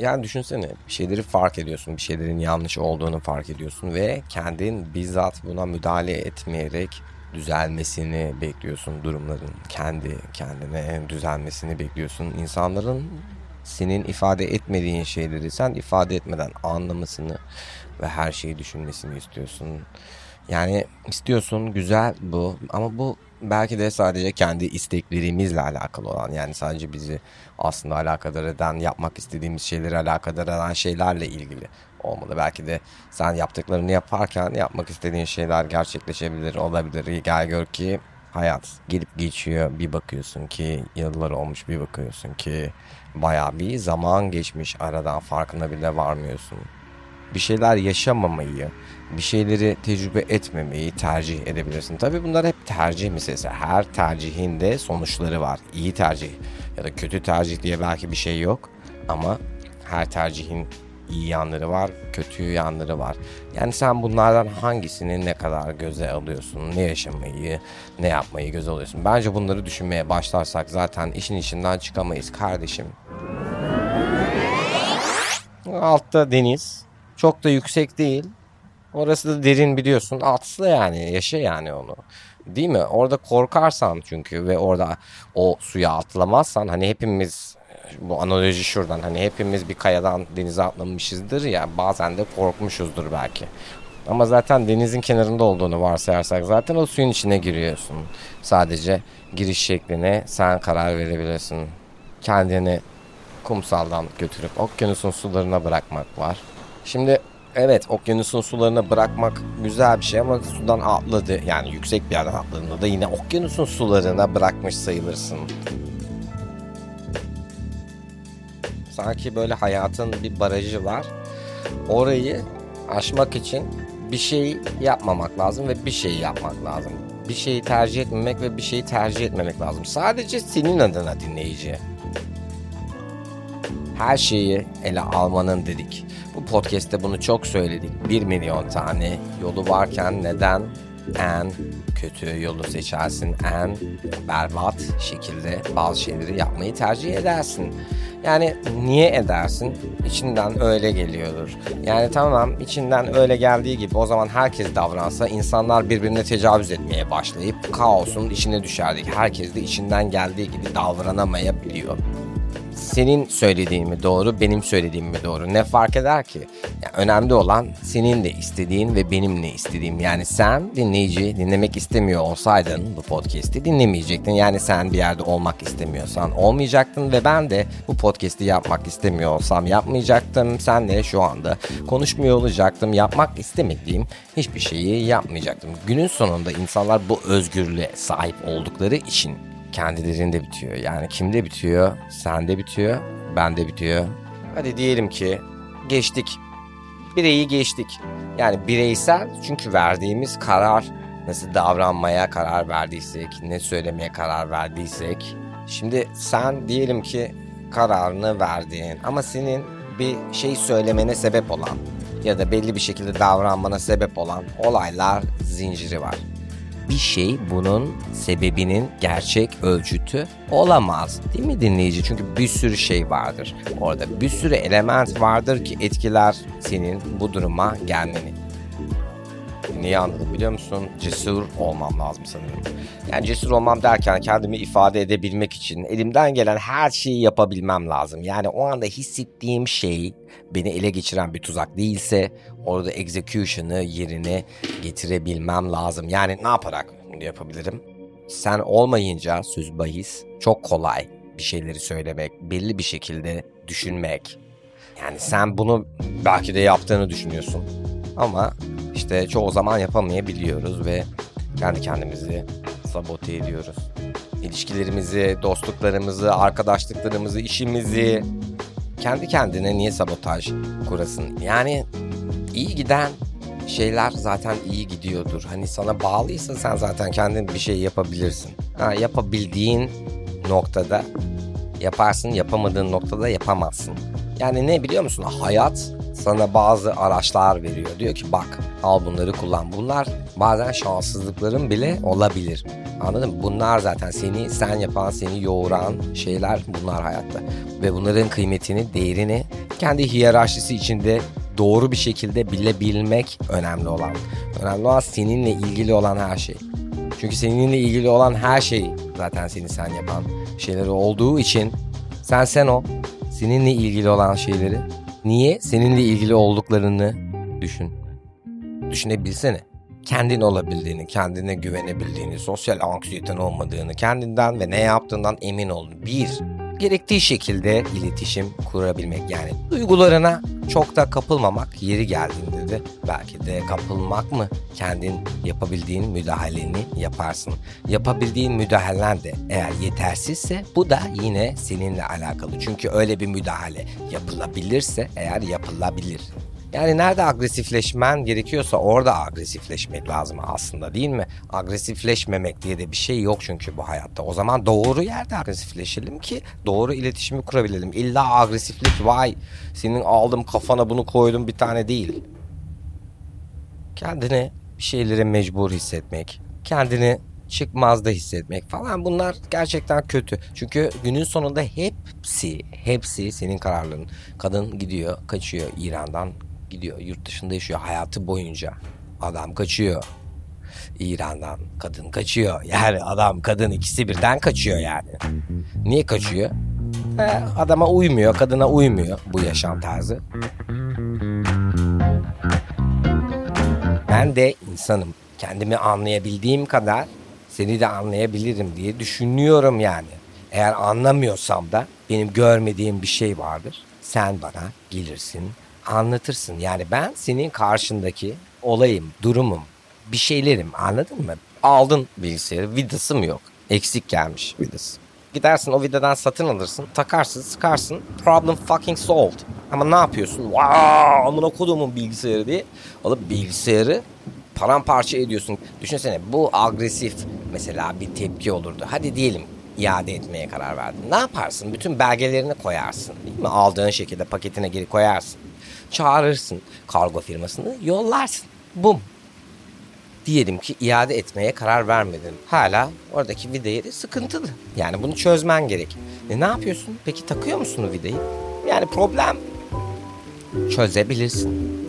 Yani düşünsene bir şeyleri fark ediyorsun. Bir şeylerin yanlış olduğunu fark ediyorsun ve kendin bizzat buna müdahale etmeyerek düzelmesini bekliyorsun durumların. Kendi kendine düzelmesini bekliyorsun. İnsanların senin ifade etmediğin şeyleri sen ifade etmeden anlamasını ve her şeyi düşünmesini istiyorsun. Yani istiyorsun güzel bu ama bu belki de sadece kendi isteklerimizle alakalı olan yani sadece bizi aslında alakadar eden yapmak istediğimiz şeyleri alakadar eden şeylerle ilgili olmalı. Belki de sen yaptıklarını yaparken yapmak istediğin şeyler gerçekleşebilir olabilir. Gel gör ki hayat gelip geçiyor bir bakıyorsun ki yıllar olmuş bir bakıyorsun ki baya bir zaman geçmiş aradan farkına bile varmıyorsun. Bir şeyler yaşamamayı, bir şeyleri tecrübe etmemeyi tercih edebilirsin. Tabi bunlar hep tercih meselesi. Her tercihin de sonuçları var. İyi tercih ya da kötü tercih diye belki bir şey yok. Ama her tercihin iyi yanları var, kötü yanları var. Yani sen bunlardan hangisini ne kadar göze alıyorsun, ne yaşamayı, ne yapmayı göze alıyorsun. Bence bunları düşünmeye başlarsak zaten işin içinden çıkamayız kardeşim. Altta deniz, çok da yüksek değil. Orası da derin biliyorsun. Atla yani, yaşa yani onu. Değil mi? Orada korkarsan çünkü ve orada o suya atlamazsan hani hepimiz bu analoji şuradan hani hepimiz bir kayadan denize atlamışızdır ya bazen de korkmuşuzdur belki. Ama zaten denizin kenarında olduğunu varsayarsak zaten o suyun içine giriyorsun. Sadece giriş şekline sen karar verebilirsin. Kendini kumsaldan götürüp okyanusun sularına bırakmak var. Şimdi evet okyanusun sularına bırakmak güzel bir şey ama sudan atladı yani yüksek bir yerden atladığında da yine okyanusun sularına bırakmış sayılırsın. Sanki böyle hayatın bir barajı var. Orayı aşmak için bir şey yapmamak lazım ve bir şey yapmak lazım. Bir şeyi tercih etmemek ve bir şeyi tercih etmemek lazım. Sadece senin adına dinleyici. Her şeyi ele almanın dedik. Bu podcast'te bunu çok söyledik. Bir milyon tane yolu varken neden en kötü yolu seçersin, en berbat şekilde bazı şeyleri yapmayı tercih edersin. Yani niye edersin? İçinden öyle geliyordur. Yani tamam içinden öyle geldiği gibi o zaman herkes davransa insanlar birbirine tecavüz etmeye başlayıp kaosun içine düşerdik. Herkes de içinden geldiği gibi davranamayabiliyor senin söylediğin mi doğru, benim söylediğim mi doğru? Ne fark eder ki? Yani önemli olan senin de istediğin ve benim ne istediğim. Yani sen dinleyici dinlemek istemiyor olsaydın bu podcast'i dinlemeyecektin. Yani sen bir yerde olmak istemiyorsan olmayacaktın ve ben de bu podcast'i yapmak istemiyor olsam yapmayacaktım. Sen de şu anda konuşmuyor olacaktım. Yapmak istemediğim hiçbir şeyi yapmayacaktım. Günün sonunda insanlar bu özgürlüğe sahip oldukları için kendilerinde bitiyor. Yani kimde bitiyor? Sende bitiyor, bende bitiyor. Hadi diyelim ki geçtik. Bireyi geçtik. Yani bireysel çünkü verdiğimiz karar nasıl davranmaya karar verdiysek, ne söylemeye karar verdiysek. Şimdi sen diyelim ki kararını verdin ama senin bir şey söylemene sebep olan ya da belli bir şekilde davranmana sebep olan olaylar zinciri var bir şey bunun sebebinin gerçek ölçütü olamaz. Değil mi dinleyici? Çünkü bir sürü şey vardır. Orada bir sürü element vardır ki etkiler senin bu duruma gelmeni. Niye anladım biliyor musun? Cesur olmam lazım sanırım. Yani cesur olmam derken kendimi ifade edebilmek için elimden gelen her şeyi yapabilmem lazım. Yani o anda hissettiğim şey beni ele geçiren bir tuzak değilse orada execution'ı yerine getirebilmem lazım. Yani ne yaparak bunu yapabilirim? Sen olmayınca söz bahis çok kolay bir şeyleri söylemek, belli bir şekilde düşünmek. Yani sen bunu belki de yaptığını düşünüyorsun. Ama işte çoğu zaman yapamayabiliyoruz ve kendi kendimizi sabote ediyoruz. İlişkilerimizi, dostluklarımızı, arkadaşlıklarımızı, işimizi kendi kendine niye sabotaj kurasın? Yani iyi giden şeyler zaten iyi gidiyordur. Hani sana bağlıysa sen zaten kendin bir şey yapabilirsin. Ha, yapabildiğin noktada yaparsın yapamadığın noktada yapamazsın. Yani ne biliyor musun? Hayat sana bazı araçlar veriyor. Diyor ki bak al bunları kullan. Bunlar bazen şanssızlıkların bile olabilir. Anladın mı? Bunlar zaten seni sen yapan, seni yoğuran şeyler bunlar hayatta. Ve bunların kıymetini, değerini kendi hiyerarşisi içinde doğru bir şekilde bilebilmek önemli olan. Önemli olan seninle ilgili olan her şey. Çünkü seninle ilgili olan her şey zaten seni sen yapan şeyleri olduğu için sen sen o. Seninle ilgili olan şeyleri. Niye? Seninle ilgili olduklarını düşün. Düşünebilsene. Kendin olabildiğini, kendine güvenebildiğini, sosyal anksiyeten olmadığını, kendinden ve ne yaptığından emin olduğunu. Bir, gerektiği şekilde iletişim kurabilmek yani duygularına çok da kapılmamak yeri geldiğinde de belki de kapılmak mı kendin yapabildiğin müdahaleni yaparsın. Yapabildiğin müdahalen de eğer yetersizse bu da yine seninle alakalı. Çünkü öyle bir müdahale yapılabilirse eğer yapılabilir. Yani nerede agresifleşmen gerekiyorsa orada agresifleşmek lazım aslında değil mi? Agresifleşmemek diye de bir şey yok çünkü bu hayatta. O zaman doğru yerde agresifleşelim ki doğru iletişimi kurabilelim. İlla agresiflik vay senin aldım kafana bunu koydum bir tane değil. Kendini bir şeylere mecbur hissetmek, kendini çıkmazda hissetmek falan bunlar gerçekten kötü. Çünkü günün sonunda hepsi, hepsi senin kararların. Kadın gidiyor, kaçıyor İran'dan, gidiyor yurt dışında yaşıyor hayatı boyunca. Adam kaçıyor. İran'dan kadın kaçıyor. Yani adam kadın ikisi birden kaçıyor yani. Niye kaçıyor? He, adama uymuyor, kadına uymuyor bu yaşam tarzı. Ben de insanım. Kendimi anlayabildiğim kadar seni de anlayabilirim diye düşünüyorum yani. Eğer anlamıyorsam da benim görmediğim bir şey vardır. Sen bana gelirsin, anlatırsın. Yani ben senin karşındaki olayım, durumum, bir şeylerim anladın mı? Aldın bilgisayarı, vidası mı yok? Eksik gelmiş vidası. Gidersin o vidadan satın alırsın, takarsın, sıkarsın. Problem fucking solved. Ama ne yapıyorsun? Wow, amına kodumun bilgisayarı diye alıp bilgisayarı paramparça ediyorsun. Düşünsene bu agresif mesela bir tepki olurdu. Hadi diyelim iade etmeye karar verdin. Ne yaparsın? Bütün belgelerini koyarsın. Değil mi? Aldığın şekilde paketine geri koyarsın. Çağırırsın kargo firmasını yollarsın. Bum. Diyelim ki iade etmeye karar vermedin. Hala oradaki vidayı sıkıntılı. Yani bunu çözmen gerek. E ne yapıyorsun? Peki takıyor musun o vidayı? Yani problem çözebilirsin.